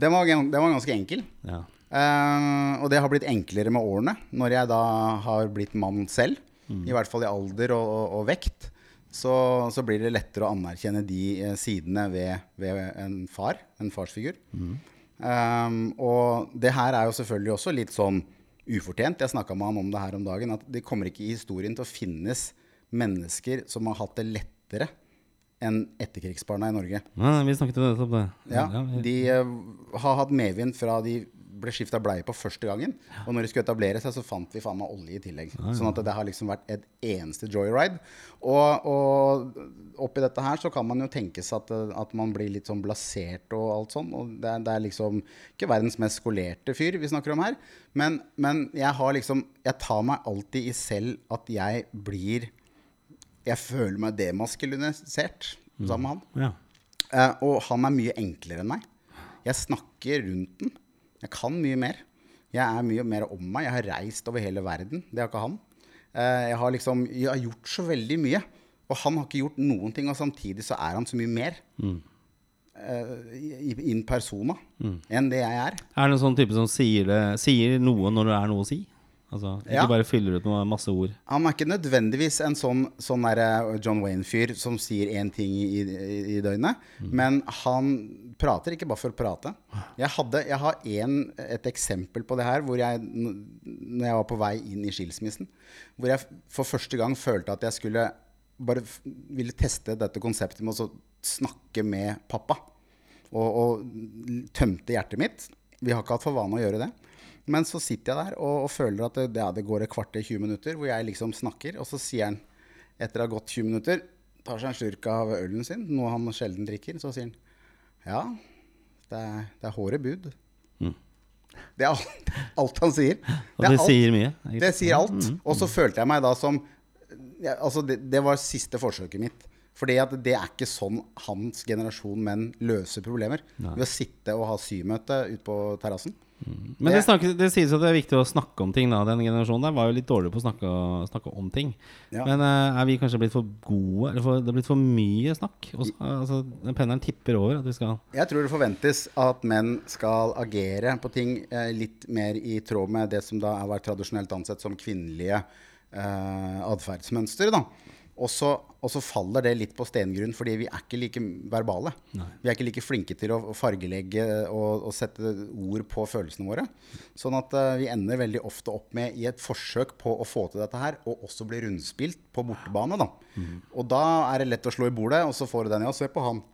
Den var, den var ganske enkel. ja. Uh, og det har blitt enklere med årene, når jeg da har blitt mann selv. I hvert fall i alder og, og, og vekt. Så, så blir det lettere å anerkjenne de eh, sidene ved, ved en far, en farsfigur. Eh, og det her er jo selvfølgelig også litt sånn ufortjent. Jeg snakka med han om det her om dagen. At det kommer ikke i historien til å finnes mennesker som har hatt det lettere enn etterkrigsbarna i Norge. Nei, vi snakket jo nettopp det. Ja, De uh, har hatt medvind fra de ble skifta bleie på første gangen. Og når de skulle etablere seg, så fant vi faen meg olje i tillegg. Sånn at det har liksom vært et eneste joyride. Og, og oppi dette her så kan man jo tenke seg at, at man blir litt sånn blasert og alt sånn. Og det, er- det er liksom ikke verdens mest skolerte fyr vi snakker om her. Men, men jeg har liksom Jeg tar meg alltid i selv at jeg blir Jeg føler meg demaskulinisert sammen med han. Ja. Uh, og han er mye enklere enn meg. Jeg snakker rundt den. Jeg kan mye mer. Jeg er mye mer om meg. Jeg har reist over hele verden. Det har ikke han. Eh, jeg har liksom jeg har gjort så veldig mye. Og han har ikke gjort noen ting, og samtidig så er han så mye mer. Mm. i- in persona enn det jeg er. Er det en sånn type som sier, det, sier noe når det er noe å si? Altså, ikke Ja. bare fyller ut med masse ord. Han er ikke nødvendigvis en sånn, sånn John Wayne-fyr som sier én ting i, i, i døgnet. Men han prater ikke bare for å prate. Jeg, hadde, jeg har en, et eksempel på det her hvor jeg, når jeg var på vei inn i skilsmissen, hvor jeg for første gang følte at jeg skulle bare ville teste dette konseptet med å snakke med pappa. Og, og tømte hjertet mitt. Vi har ikke hatt for vane å gjøre det. Men så sitter jeg der og, og føler at det, ja, det går et kvarter, 20 minutter, hvor jeg liksom snakker. Og så sier han, etter å ha gått 20 minutter, tar seg en slurk av ølen sin, noe han sjelden drikker, så sier han ja, det er, det er håret bud. Det er alt, alt han sier. Og er det alt. sier mye. egentlig. Det sier alt. Og så følte jeg meg da som ja, Altså, det, det var siste forsøket mitt. Fordi at det er ikke sånn hans generasjon menn løser problemer. Ved å sitte og ha symøte ute på terrassen. Men det, snakkes- det sies at det er viktig å snakke om ting. da Den generasjonen der var jo litt dårlig på å snakke, snakke om ting. Ja. Men uh, er vi kanskje blitt for gode? Eller for, det er blitt for mye snakk? Også, altså, Pendelen tipper over at vi skal Jeg tror det forventes at menn skal agere på ting eh, litt mer i tråd med det som da har vært tradisjonelt ansett som kvinnelige eh, atferdsmønstre. da. Og så, og så faller det litt på stengrunn, fordi vi er ikke like verbale. Vi er ikke like flinke til å fargelegge og, og sette ord på følelsene våre. Sånn at uh, vi ender veldig ofte opp med, i et forsøk på å få til dette her, og også bli rundspilt på bortebane. da. Og da er det lett å slå i bordet, og så får du den, ja, se på han.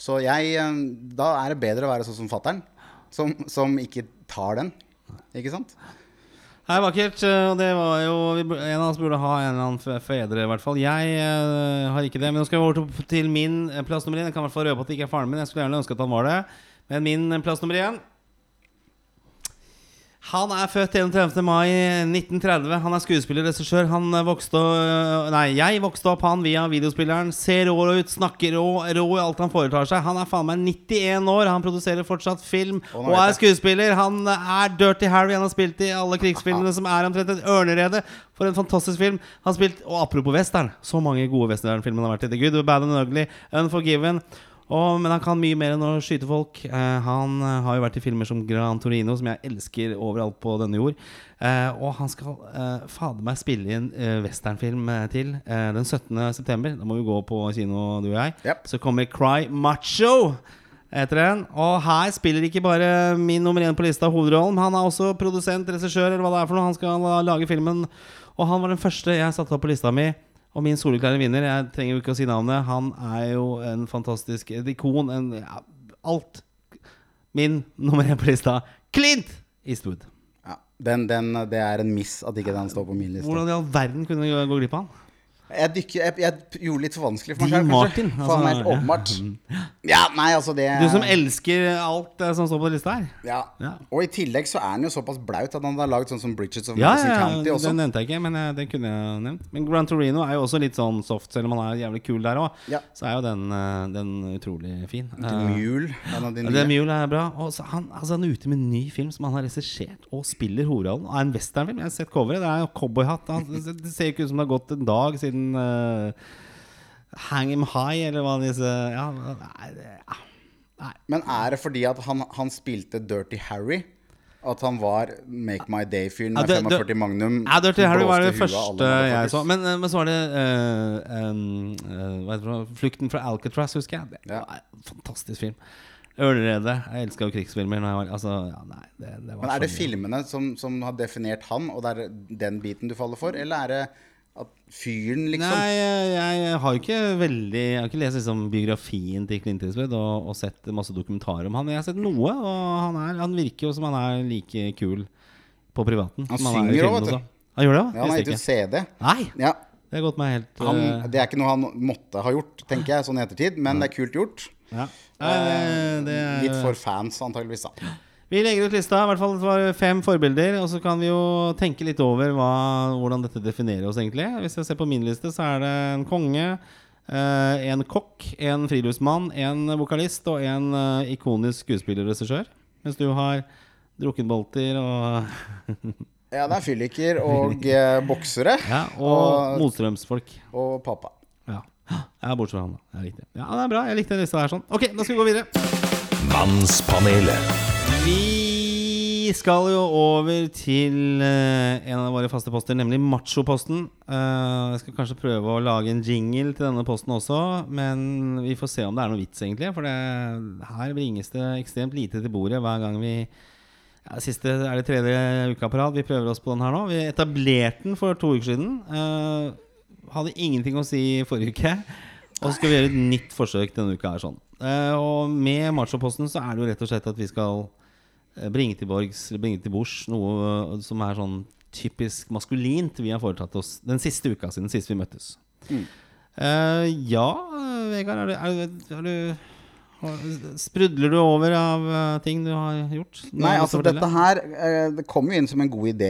Så jeg, eh, da er det bedre å være sånn som fattern, som, som ikke tar den. Ikke sant? Nei, vakkert. Og det var jo En av oss burde ha en eller annen fe- fedre, i hvert fall. Jeg uh, har ikke det. Men nå skal vi over til min eh, plass nummer én. Jeg kan i hvert fall røpe at det ikke er faren min. Jeg skulle gjerne ønske at han var det. Men min eh, plass nummer én Han er født 31. mai 1930. Han er skuespiller, regissør. Han eh, vokste øh, Nei, jeg vokste opp han via videospilleren. Ser rå ut, snakker rå, rå i alt han foretar seg. Han er faen meg 91 år. Han produserer fortsatt film og er skuespiller. Han er Dirty Harry. Han har spilt i alle krigsfilmene som er omtrent et ørnerede. For en fantastisk film. Han har spilt, Og apropos western, så mange gode westernfilmer han har vært i. The Good, Bad and Ugly, Unforgiven. Og, men han kan mye mer enn å skyte folk. Eh, han eh, har jo vært i filmer som Gran Torino, som jeg elsker overalt på denne jord. Eh, og han skal eh, fader meg spille inn en eh, westernfilm eh, til eh, den 17. september. Da må vi gå på kino, du og jeg. Yep. Så kommer Cry Macho etter den. Og her spiller ikke bare min nummer én på lista hovedrollen. Han er også produsent, regissør, eller hva det er for noe. Han skal lage filmen. Og han var den første jeg satte opp på lista mi. Og min soleklare vinner, jeg trenger jo ikke å si navnet, han er jo en fantastisk et ikon. En, ja, alt. Min nummer én på lista, Clint Eastwood. Ja, den, den, det er en miss at ikke den står på min liste. Hvordan i all verden kunne du gå glipp av han? Jeg, dykker, jeg, jeg gjorde litt for vanskelig for meg selv, Martin, kanskje. altså, Faen, helt åpenbart. Ja, nei, altså det Du som elsker alt eh, som står på lista her. ja. Ja. Og i tillegg så er han jo såpass blaut at han har laget sånn som Bridges of Ja, Madison ja, County ja også. den nevnte jeg ikke, men eh, den kunne jeg nevnt. Men Gran Torino er jo også litt sånn soft, selv om han er jævlig kul der òg. Ja. Så er jo den, eh, den utrolig fin. The Eh, Mule, en av de nye. det. Mule er bra. Og så han, altså han er ute med en ny film som han har regissert og spiller hovedrollen. Og er en westernfilm. Jeg har sett coveret. Det er jo cowboyhatt. Han- Det det ser ikke ut som det har gått en dag siden eh, Hang Him High, eller hva disse Ja, nei, ja. nei. Men er det fordi at han, han spilte Dirty Harry? At han var Make My Day-fyren med det- det- 45 Magnum? Ja, Dirty Harry var det første jeg så. Men, eh, men så var det uh, um, uh, det, 'Flukten fra Alcatraz', husker jeg. Det Ja. var en fantastisk film. Ørneredet. Jeg elska jo krigsfilmer. Var, altså, ja, nei, det, det var Men er det filmene som, som har definert han, og det er den biten du faller for? Eller er det at fyren, liksom? Nei, jeg, jeg har jo ikke veldig Jeg har ikke lest liksom, biografien til Clint Eastwood og, og sett masse dokumentarer om han. Men jeg har sett noe, og han, er, han virker jo som han er like kul på privaten. Han er synger òg, vet du. Han gjør det, Ja, han har gitt ut. CD. Nei! Ja, Det har gått meg helt han, eh, det er ikke noe han måtte ha gjort, tenker jeg, sånn i ettertid, men det er kult gjort. ja. Det, det er, Litt for fans, antageligvis. da Vi legger ut lista, i hvert fall var fem forbilder. Og så kan vi jo tenke litt over hva, hvordan dette definerer oss, egentlig. Hvis jeg ser på min liste, så er det en konge, eh, en kokk, en friluftsmann, en vokalist og en eh, ikonisk skuespiller og regissør. Mens du har drukkenbolter og Ja, det er fylliker og eh, boksere. Ja, og motstrømsfolk. og pappa. Ja. ja, bortsett fra han, da. Det er riktig. Ja, det er bra. Jeg likte den lista her sånn. Ok, da skal vi gå videre. Mannspanelet. Vi skal jo over til eh, en av våre faste poster, nemlig machoposten. Eh, jeg skal kanskje prøve å lage en jingle til denne posten også, men vi får se om det er noe vits, egentlig. For det, her bringes det ekstremt lite til bordet hver gang vi ja, Siste er det tredje uka på rad. Vi prøver oss på den her nå. Vi etablerte den for to uker siden. Eh, hadde ingenting å si forrige uke. Og så skal vi gjøre et nytt forsøk denne uka. her sånn Eh, Og med machoposten så er det jo rett og slett at vi skal bringe til borgs Eller bringe til bords noe eh, som er sånn typisk maskulint vi har foretatt oss den siste uka siden sist vi møttes. Eh, ja, Vegard, er du, er du, er du Sprudler du over av eh, ting du har gjort? Nei, altså dette her eh, Det kom jo inn som en god idé,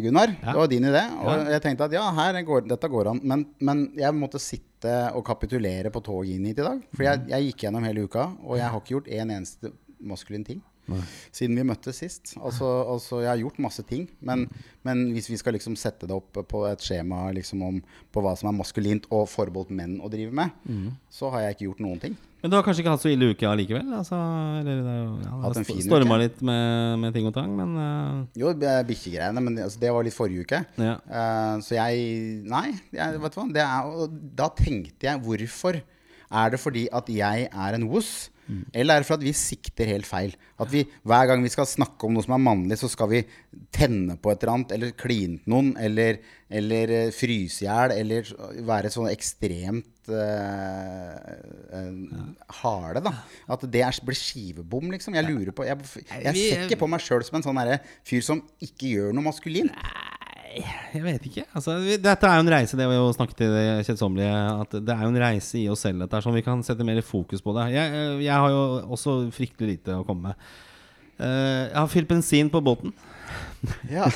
Gunnar. Ja. Det var din idé. Og Ja. jeg tenkte at ja, går, dette går an. Men, men jeg måtte sitte og kapitulere på toget inn hit i dag. For Mm. jeg, jeg gikk gjennom hele uka, og jeg har ikke gjort en eneste maskulin ting. Siden vi møttes sist. Altså, altså, jeg har gjort masse ting, men, men hvis vi skal liksom sette det opp på et skjema liksom om, på hva som er maskulint og forbeholdt menn å drive med, Mm. så har jeg ikke gjort noen ting. Men du har kanskje ikke hatt så ille uke allikevel? Altså, eller, det er jo- ja, Hatt en fin storma litt med, med ting og tang, men uh... Jo, bikkjegreiene, men altså, det var litt forrige uke. Ja. Uh, så jeg Nei, jeg, vet du hva. Det er, og da tenkte jeg hvorfor er det fordi at jeg er en woos? Eller er det for at vi sikter helt feil? At vi hver gang vi skal snakke om noe som er mannlig, så skal vi tenne på et eller annet, eller kline til noen, eller, eller eh, fryse i hjel, eller være sånn ekstremt eh, eh, harde, da. At det er, blir skivebom, liksom. Jeg lurer på Jeg, jeg ser ikke på meg sjøl som en sånn fyr som ikke gjør noe maskulint. Jeg vet ikke. Altså, dette er jo en reise, det vi jo snakket til det kjedsommelige. At det er jo en reise i oss selv, dette er sånn vi kan sette mer fokus på det. Jeg, jeg har jo også fryktelig lite å komme med. Eh, jeg har fylt bensin på båten. Ja.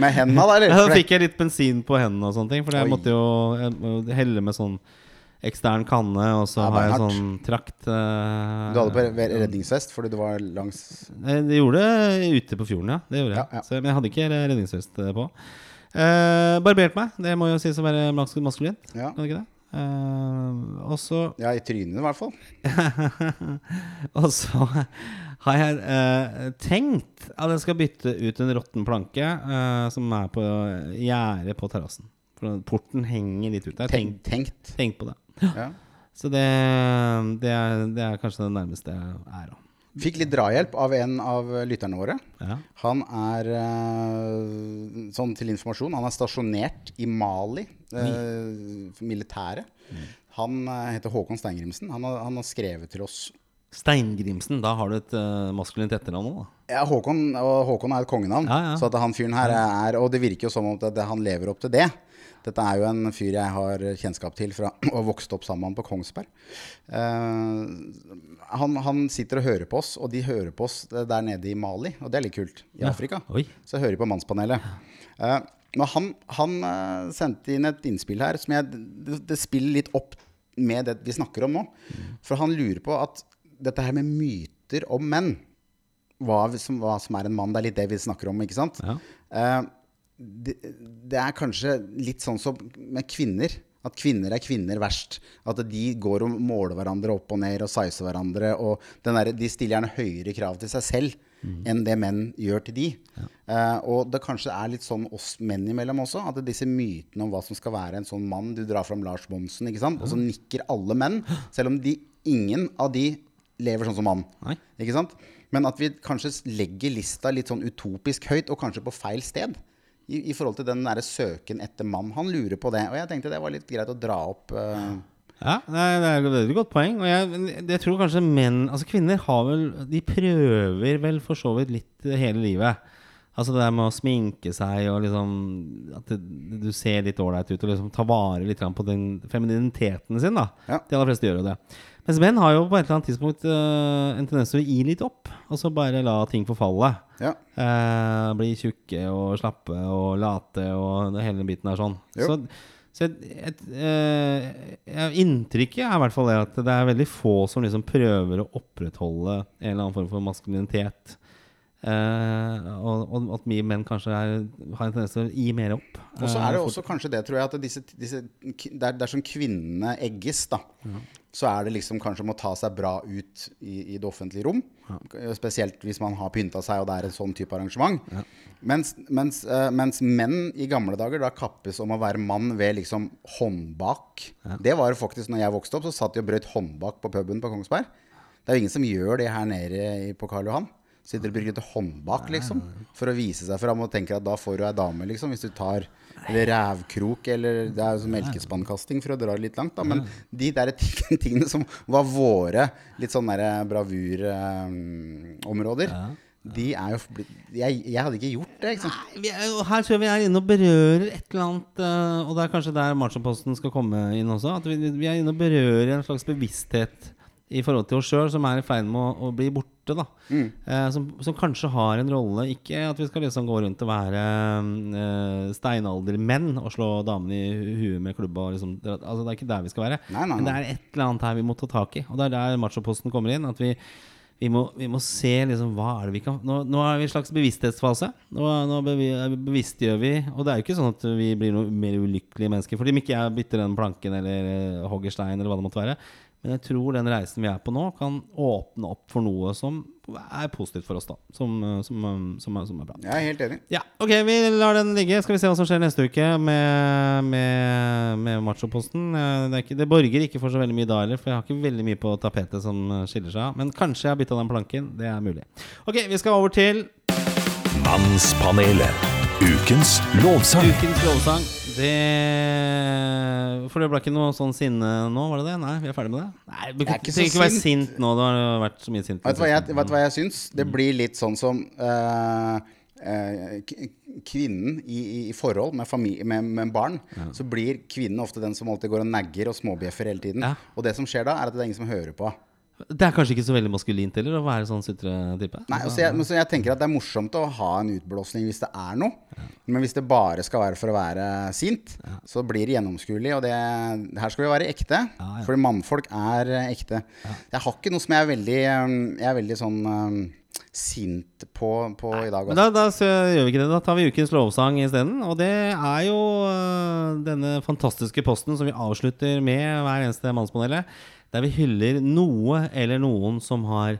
Med hendene, da, eller? Ja, da fikk jeg litt bensin på hendene og sånne ting. For jeg måtte jo helle med sånn ekstern kanne, og så har jeg hardt. sånn trakt Uh, Du hadde på redningsvest fordi du var langs Eh, Det gjorde det ute på fjorden, ja. Det gjorde jeg. Ja, ja. Så, men jeg hadde ikke redningsvest eh, på. Uh, barbert meg. Det må jo sies å være mas- maskulint. Ja. Kan du ikke det? Uh, og så Ja, i trynet i hvert fall. Og så har jeg uh, tenkt at jeg skal bytte ut en råtten planke som er på gjerdet på terrassen. For porten henger litt ut der. Tenk, tenkt. tenk på det. Ja. Så det, det, er, det er kanskje det nærmeste jeg er. da. Fikk litt drahjelp av en av lytterne våre. Ja. Han er, eh, sånn til informasjon, han er stasjonert i Mali, eh, militæret. Mm. Han eh, heter Håkon Steingrimsen. Han har, han har skrevet til oss. Steingrimsen, da har du et uh, maskulint etternavn òg, da. Ja, Håkon, og Håkon er et kongenavn, Ja, ja. så at han fyren her er Og det virker jo som om at han lever opp til det. Dette er jo en fyr jeg har kjennskap til fra å vokst opp sammen på Kongsberg. Uh, han, han sitter og hører på oss, og de hører på oss der nede i Mali, og det er litt kult. I Ja. Afrika. Oi. Så hører de på Mannspanelet. Uh, han, han uh, sendte inn et innspill her som jeg, det, det spiller litt opp med det vi snakker om nå. For han lurer på at dette her med myter om menn hva som, hva som er en mann, det er litt det vi snakker om, ikke sant? Ja. Eh, det, det er kanskje litt sånn som med kvinner. At kvinner er kvinner verst. At de går og måler hverandre opp og ned og sizer hverandre. Og den der, de stiller gjerne høyere krav til seg selv enn det menn gjør til de. Eh, og det kanskje er litt sånn oss menn imellom også. At disse mytene om hva som skal være en sånn mann Du drar fram Lars Monsen, ikke sant? og så nikker alle menn. Selv om de, ingen av de lever sånn som mann. Nei. Ikke sant? Men at vi kanskje legger lista litt sånn utopisk høyt, og kanskje på feil sted. I, i forhold til den derre søken etter mann. Han lurer på det. Og jeg tenkte det var litt greit å dra opp. Uh, Ja, det er, det er et godt poeng. Og jeg, jeg tror kanskje menn Altså kvinner har vel De prøver vel for så vidt litt hele livet. Altså det der med å sminke seg og liksom At det, du ser litt ålreit ut og liksom ta vare litt på den femininiteten sin. da Ja. De aller fleste gjør jo det. Mens menn har jo på et eller annet tidspunkt uh, en tendens til å gi litt opp. Og så bare la ting forfalle. ja. Uh, bli tjukke og slappe og late og hele den biten er sånn. Jo. Så, så et, et, eh, ja, inntrykket er i hvert fall det at det er veldig få som liksom prøver å opprettholde en eller annen form for maskulinitet. Eh, og, og at mye menn kanskje er, har en tendens til å gi mer opp. Og så er det Eh, også kanskje det, tror jeg, at disse, disse det er som kvinnene egges, da, så er det liksom kanskje om å ta seg bra ut i, i det offentlige rom. Spesielt hvis man har pynta seg, og det er en sånn type arrangement. Mens, mens, eh, mens menn i gamle dager da kappes om å være mann ved liksom håndbak. Det var faktisk når jeg vokste opp, så satt de og brøt håndbak på puben på Kongsberg. Det er jo ingen som gjør det her nede på Karl Johan. Sitter og bruker et håndbak, liksom. For å vise seg fram og tenker at da får du ei dame, liksom. Hvis du tar Eller rævkrok, eller Det er jo som melkespannkasting, for å dra det litt langt, da. Men de der tingene som var våre litt sånn derre bravurområder, de er jo blitt jeg, jeg hadde ikke gjort det, ikke. Vi er, her tror jeg vi er inne og berører et eller annet eh, Og det er kanskje der Machoposten skal komme inn også. At vi, vi er inne og berører en slags bevissthet i forhold til oss sjøl som er i ferd med å, å bli borte. da Eh, som, som kanskje har en rolle Ikke at vi skal liksom gå rundt og være eh, steinaldermenn og slå damene i huet med klubba. Og liksom, altså, det er ikke der vi skal være. Nei, nei, Men det er et eller annet her vi må ta tak i. Og det er der Machoposten kommer inn. At vi vi må, vi må se liksom, hva er det vi kan Nå, nå er vi i en slags bevissthetsfase. Nå, nå bevi, bevisstgjør vi. Og det er jo ikke sånn at vi blir noe mer ulykkelige mennesker fordi om ikke jeg bytter den planken eller eh, hogger stein eller hva det måtte være. Men jeg tror den reisen vi er på nå, kan åpne opp for noe som er positivt for oss, da. Som, eh, som, eh, som, er, som er bra. Jeg er helt enig. Ja, ok, vi lar den ligge. Skal vi se hva som skjer neste uke med, med, med Machoposten. Eh, Det, ikke- det borger ikke for så veldig mye da heller, for jeg har ikke veldig mye på tapetet som skiller seg av. Men kanskje jeg har bytta den planken. Det er mulig. Ok, vi skal over til Mannspanelet. Ukens lovsang. ukens lovsang. Det For det ble ikke noe sånn sinne nå, var det det? Nei, vi er ferdig med det? Nei, Du er ikke ikke være sint. nå. Det har vært så mye sint. Vet du hva jeg, vet hva jeg syns? Det blir litt sånn som uh, eh, kvinnen i, i- i forhold med, familie, med, med barn. Så blir kvinnen ofte den som alltid går og negger og småbjeffer hele tiden. Ja. Og det som skjer da, er at det er ingen som hører på. Det er kanskje ikke så veldig maskulint heller å være sånn sutretype? Nei, altså jeg, men jeg tenker at Det er morsomt å ha en utblåsning hvis det er noe. Men hvis det bare skal være for å være sint, så blir det gjennomskuelig. Og det, her skal vi være ekte. Ja, ja. Fordi mannfolk er ekte. Jeg har ikke noe som jeg er veldig eh, Jeg er veldig sånn eh, sint på, på i dag. Men Altså. da, da så gjør vi ikke det. Da tar vi ukens lovsang isteden. Og det er jo øh, denne fantastiske posten som vi avslutter med hver eneste Mannspanelet. Der vi hyller noe eller noen som har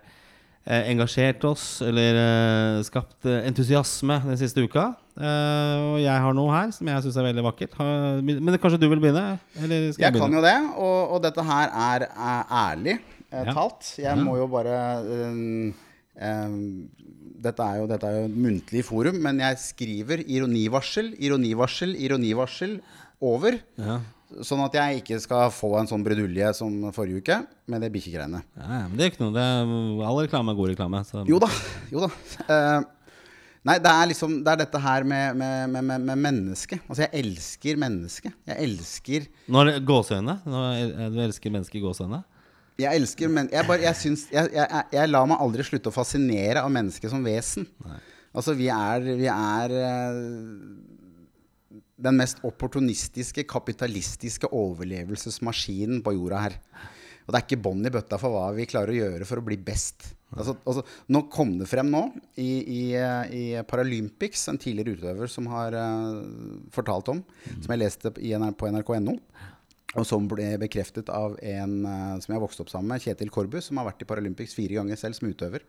eh, engasjert oss eller eh, skapt eh, entusiasme den siste uka. Eh, og jeg har noe her som jeg syns er veldig vakkert. Har, men kanskje du vil begynne? Eller skal jeg, Jeg kan jo det, og, og dette her er, er ærlig eh, Ja. talt. Jeg må jo bare eh, dette, er jo, dette er jo et muntlig forum, men jeg skriver ironivarsel, ironivarsel, ironivarsel over. Ja. Sånn at jeg ikke skal få en sånn brudulje som forrige uke med det bikkjegreiene. Ja, men det er ikke noe. Det er, all reklame er god reklame. Så. Jo da. Jo da. Uh, nei, det er liksom Det er dette her med, med, med, med, mennesket. Altså, jeg elsker mennesket. Jeg elsker Nå er det gåseøyne. Nå er- Du elsker mennesket i gåseøyne? Jeg elsker men jeg, bare, jeg, syns, jeg, jeg, jeg, lar meg aldri slutte å fascinere av mennesket som vesen. Altså, vi er, vi er eh, den mest opportunistiske, kapitalistiske overlevelsesmaskinen på jorda her. Og det er ikke bånd i bøtta for hva vi klarer å gjøre for å bli best. Altså, altså, nå kom det frem nå i, i, i Paralympics, en tidligere utøver som har uh, fortalt om, som jeg leste på nrk.no. Og som ble bekreftet av en uh, som jeg har vokst opp sammen med, Kjetil Korbu, som har vært i Paralympics fire ganger selv som utøver.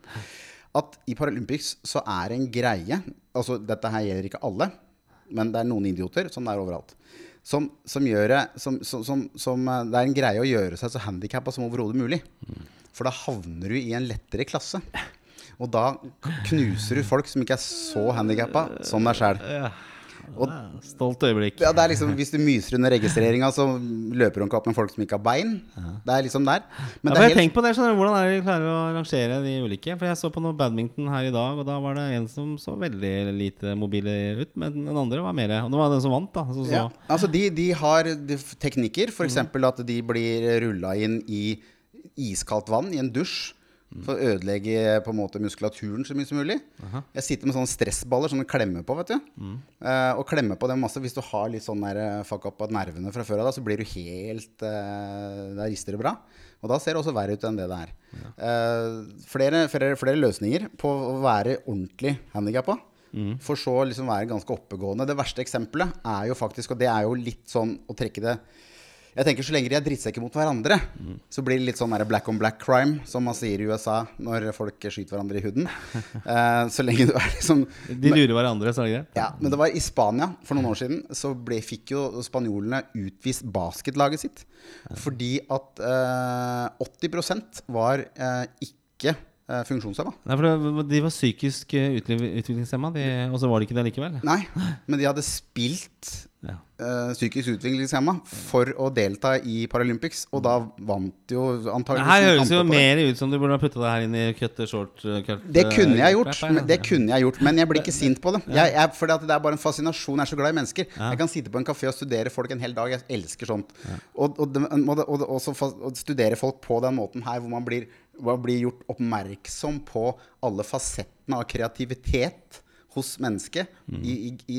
At i Paralympics så er en greie Altså dette her gjelder ikke alle, men det er noen idioter, det er overalt. Som, som gjør som, som eh, Det er en greie å gjøre seg så handikappa som overhodet mulig. For da havner du i en lettere klasse. Og da knuser du folk som ikke er så handikappa som deg sjæl. Og Stolt øyeblikk. ja, det er liksom, Hvis du myser under registreringa, så løper du ikke opp med folk som ikke har bein. Det er liksom der. Men ja, det for jeg helt, på det, skjønner du, Hvordan er det de klarer å rangere de ulike? For Jeg så på noe badminton her i dag, og da var det en som så veldig lite mobile ut. Men den andre var mer Og det var den som vant, da. Så, så. ja, altså de, de har teknikker, f.eks. at de blir rulla inn i iskaldt vann i en dusj. For å ødelegge på en måte muskulaturen så mye som mulig. Jeg sitter med sånne stressballer som du klemmer på. vet du Eh, Og klemmer på dem masse Hvis du har litt sånn der eh, fuck up av nervene fra før av, så blir du helt uh, Da rister det bra. Og da ser det også verre ut enn det det er. Eh, flere, flere, flere løsninger på å være ordentlig handikappa. For så liksom være ganske oppegående. Det verste eksempelet er jo faktisk, og det er jo litt sånn å trekke det jeg tenker Så lenge de er drittsekker mot hverandre, så blir det litt sånn der black on black crime, som man sier i USA når folk skyter hverandre i huden. Uh, så lenge du er liksom De lurer hverandre, så er det greit? ja, Men det var i Spania for noen år siden, så ble, fikk jo spanjolene utvist basketlaget sitt. Fordi at uh, 80% var uh, ikke eh, funksjonshemma. Nei, for De var psykisk eh, utviklingshemma, og så var de ikke det likevel? Nei, men de hadde spilt Ja. eh, psykisk utviklingshemma for å delta i Paralympics, og da vant jo antakeligvis her høres jo mer ut som du burde ha putta det her inn i cut short eh, cut, Det kunne jeg eh, gjort, her, men, det kunne jeg gjort, men jeg blir ikke sint på det. Jeg, jeg, at det er bare en fascinasjon. Jeg er så glad i mennesker. Jeg kan sitte på en kafé og studere folk en hel dag. Jeg elsker sånt. Og, og, og, og, å studere folk på den måten her, hvor man blir, hvor man blir gjort oppmerksom på alle fasettene av kreativitet hos mennesket, i, i, i,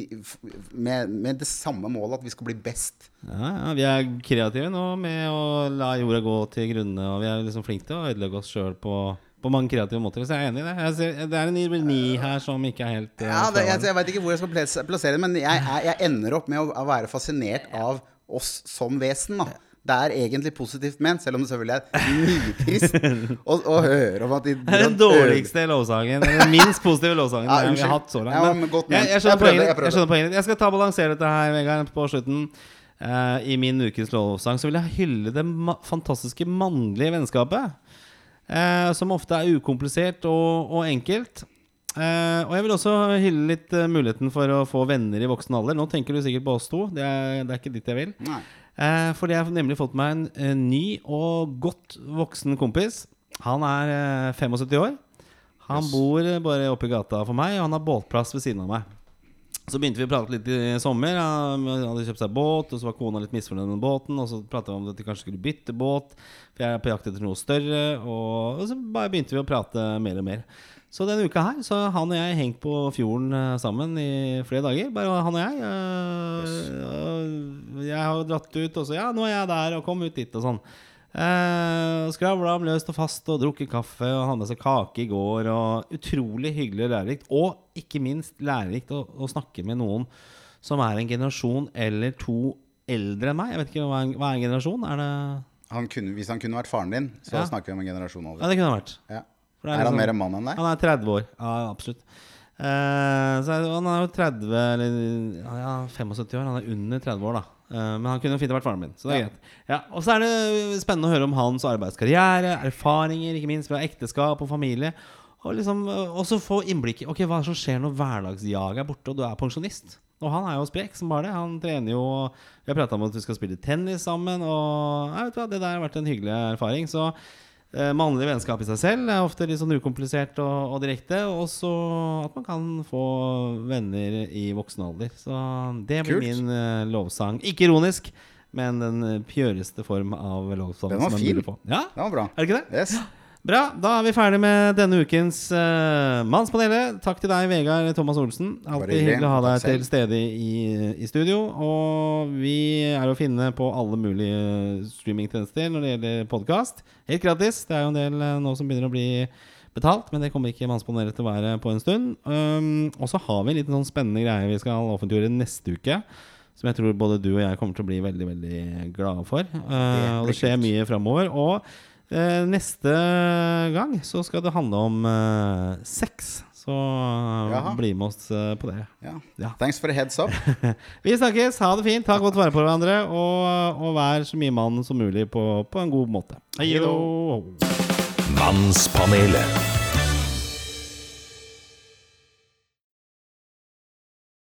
med, med det samme målet at vi skal bli best. Ja, ja, vi er kreative nå med å la jorda gå til grunne, og vi er liksom flinke til å ødelegge oss sjøl på, på mange kreative måter. Så jeg er enig i det. Ser, det er en ironi her som ikke er helt eh, Ja, det, jeg, jeg veit ikke hvor jeg skal plassere det, men jeg, jeg, jeg ender opp med å, å være fascinert av oss som vesen. da det er egentlig positivt ment, selv om det selvfølgelig er nitrist å, å høre om at de Det er den dårligste lovsangen. Den minst positive lovsangen Ja, vi har hatt så langt. Ja, Men godt jeg, ment. jeg, Jeg skjønner jeg ditt. prøvde. jeg skjønner poenget ditt. Jeg skal ta og balansere dette her, Vegard, på slutten. Uh, I min ukens lovsang så vil jeg hylle det ma fantastiske mannlige vennskapet. Uh, som ofte er ukomplisert og, og enkelt. Uh, og jeg vil også hylle litt uh, muligheten for å få venner i voksen alder. Nå tenker du sikkert på oss to. Det er, det er ikke dit jeg vil. Nei. Eh, fordi jeg har nemlig fått meg en, ny og godt voksen kompis. Han er eh, 75 år. Han bor eh, bare oppe i gata for meg, og han har båtplass ved siden av meg. Så begynte vi å prate litt i sommer. Han hadde kjøpt seg båt, og så var kona litt misfornøyd med båten. Og så pratet vi om at de kanskje skulle bytte båt, for jeg er på jakt etter noe større. Og så bare begynte vi å prate mer og mer. Så denne uka her så han og jeg hengt på fjorden eh, sammen i flere dager. Bare han og jeg. Øh, jeg har dratt ut, og så Ja, nå er jeg der, og kom ut dit, og sånn. Eh, skravla om løst og fast og drukket kaffe og hadde med seg kake i går. Og Utrolig hyggelig og lærerikt. Og ikke minst lærerikt å, å snakke med noen som er en generasjon eller to eldre enn meg. Jeg vet ikke Hva er, hva er en generasjon? Er det Han kunne, hvis han kunne vært faren din, så Ja. snakker vi om en generasjon over. Ja, det kunne han vært. Ja. Det Er han liksom- mer en mann enn deg? Han er 30 år. Ja, absolutt. Eh, så er- han er jo 30 eller ja, 75 år. Han er under 30 år, da. Eh, men han kunne jo fint vært faren min. Så det er Ja. greit. Ja, og så er det spennende å høre om hans arbeidskarriere, erfaringer, ikke minst fra ekteskap og familie. Og liksom eh, også få innblikk i Ok, hva er som skjer når hverdagsjaget er borte og du er pensjonist. Og han er jo sprek som bare det. Han trener jo Vi har prata om at vi skal spille tennis sammen. Og jeg vet hva, det der har vært en hyggelig erfaring. Så Mannlig vennskap i seg selv er ofte litt sånn ukomplisert og, og direkte. Og så at man kan få venner i voksen alder. Så det blir Kult. min uh, lovsang. Ikke ironisk, men den eh, pjøreste form av lovsang. Den var som fin. Ja, Det var bra. er det ikke det? Yes. Bra. Da er vi ferdig med denne ukens uh, Mannspanelet. Takk til deg, Vegard Thomas Olsen. Alltid hyggelig. å ha deg til stede i, i studio. Og vi er å finne på alle mulige streamingtjenester når det gjelder podkast. Helt gratis. Det er jo en del uh, nå som begynner å bli betalt, men det kommer ikke Mannspanelet til å være på en stund. Um, og så har vi en liten sånn spennende greie vi skal offentliggjøre neste uke. Som jeg tror både du og jeg kommer til å bli veldig veldig glade for. Uh, og det skjer mye framover. Og eh, neste gang så skal det handle om eh, sex. Så Jaha. bli med oss eh, på det. Ja. Ja. Thanks for a heads up. Vi snakkes. Ha det fint. Ta godt vare på hverandre. Og, og vær så mye mann som mulig på, på en god måte. Hei då. Mannspanelet.